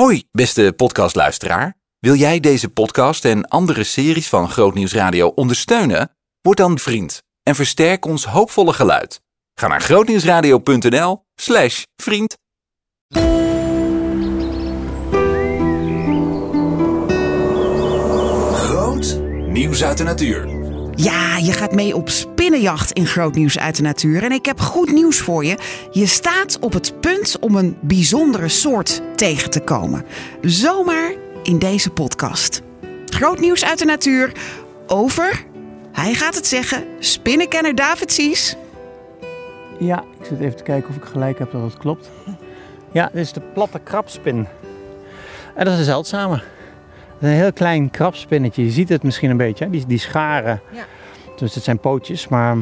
Hoi, beste podcastluisteraar. Wil jij deze podcast en andere series van Grootnieuws Radio ondersteunen? Word dan vriend en versterk ons hoopvolle geluid. Ga naar grootnieuwsradio.nl slash vriend. Groot nieuws uit de natuur. Ja, je gaat mee op spinnenjacht in Groot Nieuws uit de Natuur. En ik heb goed nieuws voor je. Je staat op het punt om een bijzondere soort tegen te komen. Zomaar in deze podcast. Groot nieuws uit de natuur over, hij gaat het zeggen, spinnenkenner David Sies. Ja, ik zit even te kijken of ik gelijk heb dat het klopt. Ja, dit is de platte krabspin. En dat is een zeldzame. Een heel klein krabspinnetje. Je ziet het misschien een beetje, hè? Die, die scharen. Ja. Dus het zijn pootjes. Maar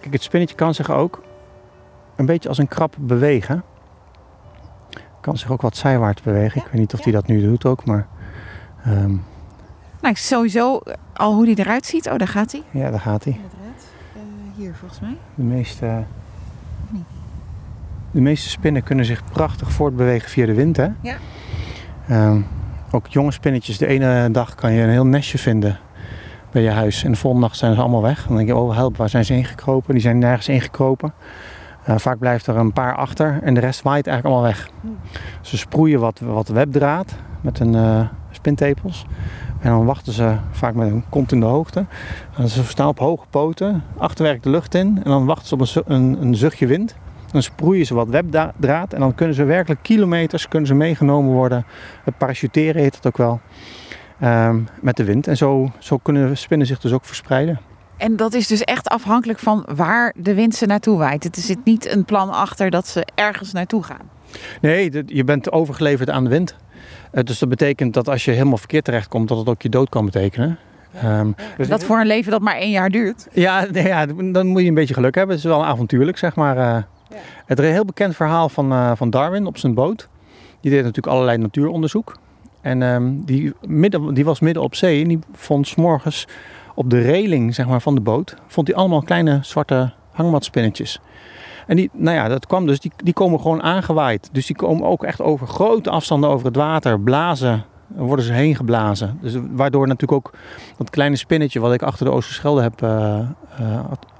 kijk, het spinnetje kan zich ook een beetje als een krab bewegen. Kan zich ook wat zijwaarts bewegen. Ik weet niet of hij dat nu doet ook, maar... ehm, Nou, sowieso al hoe die eruit ziet. Oh, daar gaat hij. ja, daar gaat hij. hier volgens mij. De meeste, de meeste spinnen kunnen zich prachtig voortbewegen via de wind. Hè? Ja. Ehm, ook jonge spinnetjes. De ene dag kan je een heel nestje vinden bij je huis. En de volgende dag zijn ze allemaal weg. Dan denk je, oh help, waar zijn ze ingekropen? Die zijn nergens ingekropen. Eh, vaak blijft er een paar achter en de rest waait eigenlijk allemaal weg. Ze sproeien wat, wat webdraad met een eh, spintepels. En dan wachten ze vaak met een kont in de hoogte. En ze staan op hoge poten, achterwerk de lucht in. En dan wachten ze op een, een zuchtje wind. Dan sproeien ze wat webdraad. En dan kunnen ze werkelijk kilometers kunnen ze meegenomen worden. Het parachuteren heet het ook wel. ehm, met de wind. En zo, zo kunnen spinnen zich dus ook verspreiden. En dat is dus echt afhankelijk van waar de wind ze naartoe waait. Er zit niet een plan achter dat ze ergens naartoe gaan. Nee, je bent overgeleverd aan de wind. Eh, dus dat betekent dat als je helemaal verkeerd terechtkomt, dat het ook je dood kan betekenen. Ehm, dus Dat voor een leven dat maar één jaar duurt. Ja, ja, dan moet je een beetje geluk hebben. Het is wel avontuurlijk, zeg maar. Het is een heel bekend verhaal van, eh, van Darwin op zijn boot. Die deed natuurlijk allerlei natuuronderzoek. En ehm, die, midden, die was midden op zee en die vond 's morgens op de reling zeg maar, van de boot... vond hij allemaal kleine zwarte hangmatspinnetjes. En die, nou ja, dat kwam dus, die, die komen gewoon aangewaaid. Dus die komen ook echt over grote afstanden over het water blazen. Dan worden ze heen geblazen. Dus waardoor natuurlijk ook dat kleine spinnetje wat ik achter de Oosterschelde heb,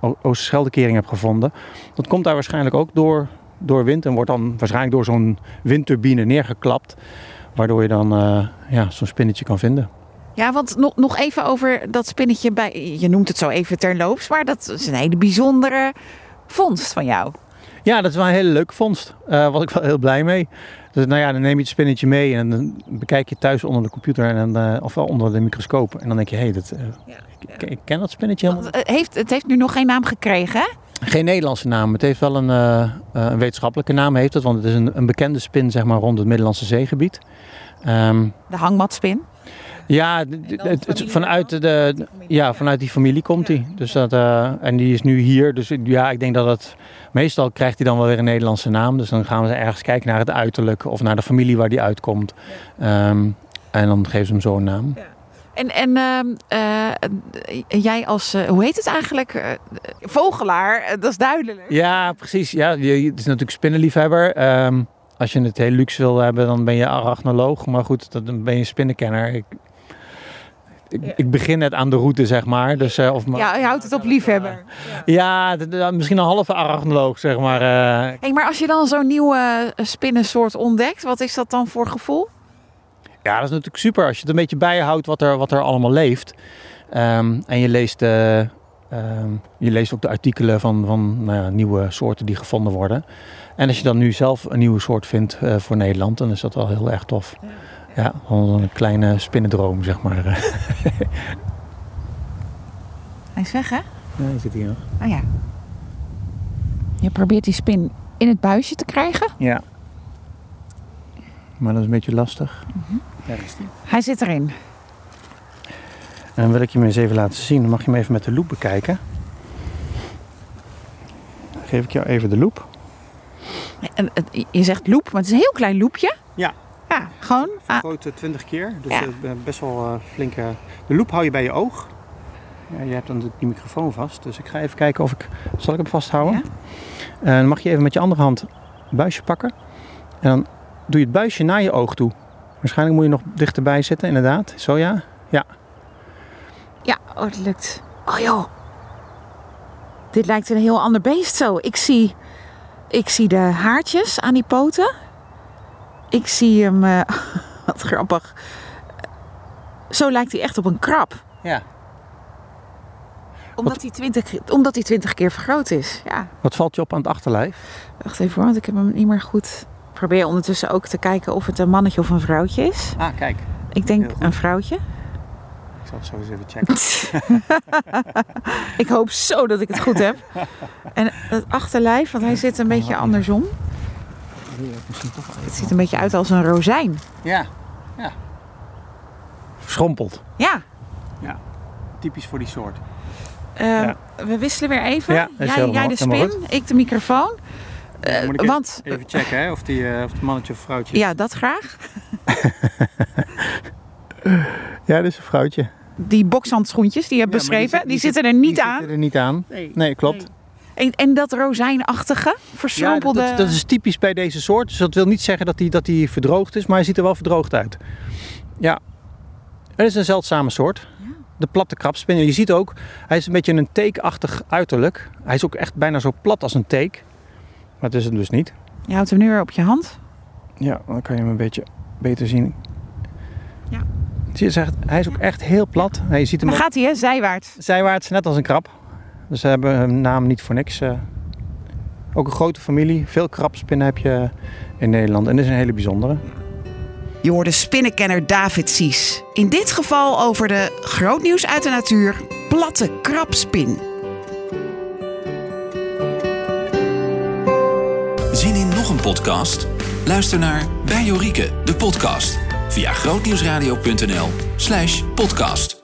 O- Oosterscheldekering heb gevonden. Dat komt daar waarschijnlijk ook door, door wind en wordt dan waarschijnlijk door zo'n windturbine neergeklapt. Waardoor je dan eh, ja, zo'n spinnetje kan vinden. Ja, want nog, nog even over dat spinnetje bij. Je noemt het zo even terloops, maar dat is een hele bijzondere vondst van jou. Ja, dat is wel een hele leuke vondst. Daar was ik wel heel blij mee. Dus nou ja, dan neem je het spinnetje mee en dan bekijk je thuis onder de computer en eh, of wel onder de microscoop. En dan denk je, hé, dat, eh, ik, ik ken dat spinnetje helemaal heeft, het heeft nu nog geen naam gekregen, hè? Geen Nederlandse naam. Het heeft wel een, eh, eh, een wetenschappelijke naam, heeft het, want het is een, een bekende spin zeg maar, rond het Middellandse zeegebied. Ehm, De hangmatspin. Ja, het, het- vanuit, de, de- ja, vanuit die familie komt hij. Dus dat, eh, en die is nu hier. Dus ja, ik denk dat het. Meestal krijgt hij dan wel weer een Nederlandse naam. Dus dan gaan we ergens kijken naar het uiterlijk of naar de familie waar die uitkomt. Ehm, en dan geven ze hem zo een naam. En, en ehm, eh, jij als, eh, hoe heet het eigenlijk? Vogelaar, dat is duidelijk. Ja, precies. Ja, je, het is natuurlijk spinnenliefhebber. Ehm, als je het heel luxe wil hebben, dan ben je arachnoloog. Maar goed, dan ben je spinnenkenner. Ik, ik, ik begin net aan de route, zeg maar. Dus, eh, of, Ja, je houdt het op liefhebber. ja, misschien een halve arachnoloog, zeg maar. eh. Hey, maar als je dan zo'n nieuwe eh, spinnensoort ontdekt, wat is dat dan voor gevoel? Ja, dat is natuurlijk super als je het een beetje bijhoudt wat er, wat er allemaal leeft. Ehm, en je leest, eh, ehm, je leest ook de artikelen van, van nou ja, nieuwe soorten die gevonden worden. En als je dan nu zelf een nieuwe soort vindt voor Nederland, dan is dat wel heel erg tof. Ja, gewoon een kleine spinnendroom, zeg maar. Hij is weg, hè? Ja, die zit hier nog. Oh ja. Je probeert die spin in het buisje te krijgen. Ja. Maar dat is een beetje lastig. Daar is die. Hij zit erin. En dan wil ik je hem eens even laten zien. Dan mag je hem even met de loep bekijken. Dan geef ik jou even de loep. Je zegt loep, maar het is een heel klein loepje. Ja. Gewoon. ah, Grote 20 keer. Dus Ja. eh, best wel eh, flinke. De loep hou je bij je oog. Ja, je hebt dan die microfoon vast. Dus ik ga even kijken of ik. Zal ik hem vasthouden? Ja. En dan mag je even met je andere hand een buisje pakken. En dan doe je het buisje naar je oog toe. Waarschijnlijk moet je nog dichterbij zitten, inderdaad. Zo ja. Ja. Ja, oh, het lukt. Oh joh. Dit lijkt een heel ander beest zo. Ik zie, ik zie de haartjes aan die poten. Ik zie hem, eh, wat grappig. Zo lijkt hij echt op een krab. ja. Omdat hij, 20, omdat hij 20 keer vergroot is. Ja, Wat valt je op aan het achterlijf? wacht even hoor, want ik heb hem niet meer goed. Ik probeer ondertussen ook te kijken of het een mannetje of een vrouwtje is. Ah, kijk. Ik denk een vrouwtje. Ik zal het zo eens even checken. Ik hoop zo dat ik het goed heb. En het achterlijf, want hij zit een beetje andersom. Het ziet een beetje uit als een rozijn. Ja. Ja. Verschrompeld. Ja, Typisch voor die soort. eh, Ja. we wisselen weer even. Ja, jij, helemaal- jij de spin, ik de microfoon. Eh, moet ik even- want, Even checken hè, of, die, eh, of het mannetje of vrouwtje is. ja, dat graag. Ja, dat is een vrouwtje. Die bokshandschoentjes die je hebt Ja, beschreven, die, zitten er niet die aan. zitten er niet aan. Nee, klopt. En, en dat rozijnachtige, Ja, verschrompelde... dat, dat is typisch bij deze soort. Dus dat wil niet zeggen dat hij dat die verdroogd is, maar hij ziet er wel verdroogd uit. Ja, het is een zeldzame soort. De platte krabspin. Je ziet ook, hij is een beetje een teekachtig uiterlijk. Hij is ook echt bijna zo plat als een teek. Maar het is het dus niet. Je houdt hem nu weer op je hand. Ja, dan kan je hem een beetje beter zien. Ja. Zie je, zegt, hij is ook echt heel plat. Je ziet hem Dan ook gaat hij, hè, zijwaarts. zijwaarts, net als een krab. Dus ze hebben hun naam niet voor niks. eh. Ook een grote familie. Veel krabspinnen heb je in Nederland. En dit is een hele bijzondere. Je hoorde spinnenkenner David Sies. In dit geval over de grootnieuws uit de natuur, platte krabspin. Zin in nog een podcast? Luister naar Bij Jorike, de podcast. Via grootnieuwsradio.nl slash podcast.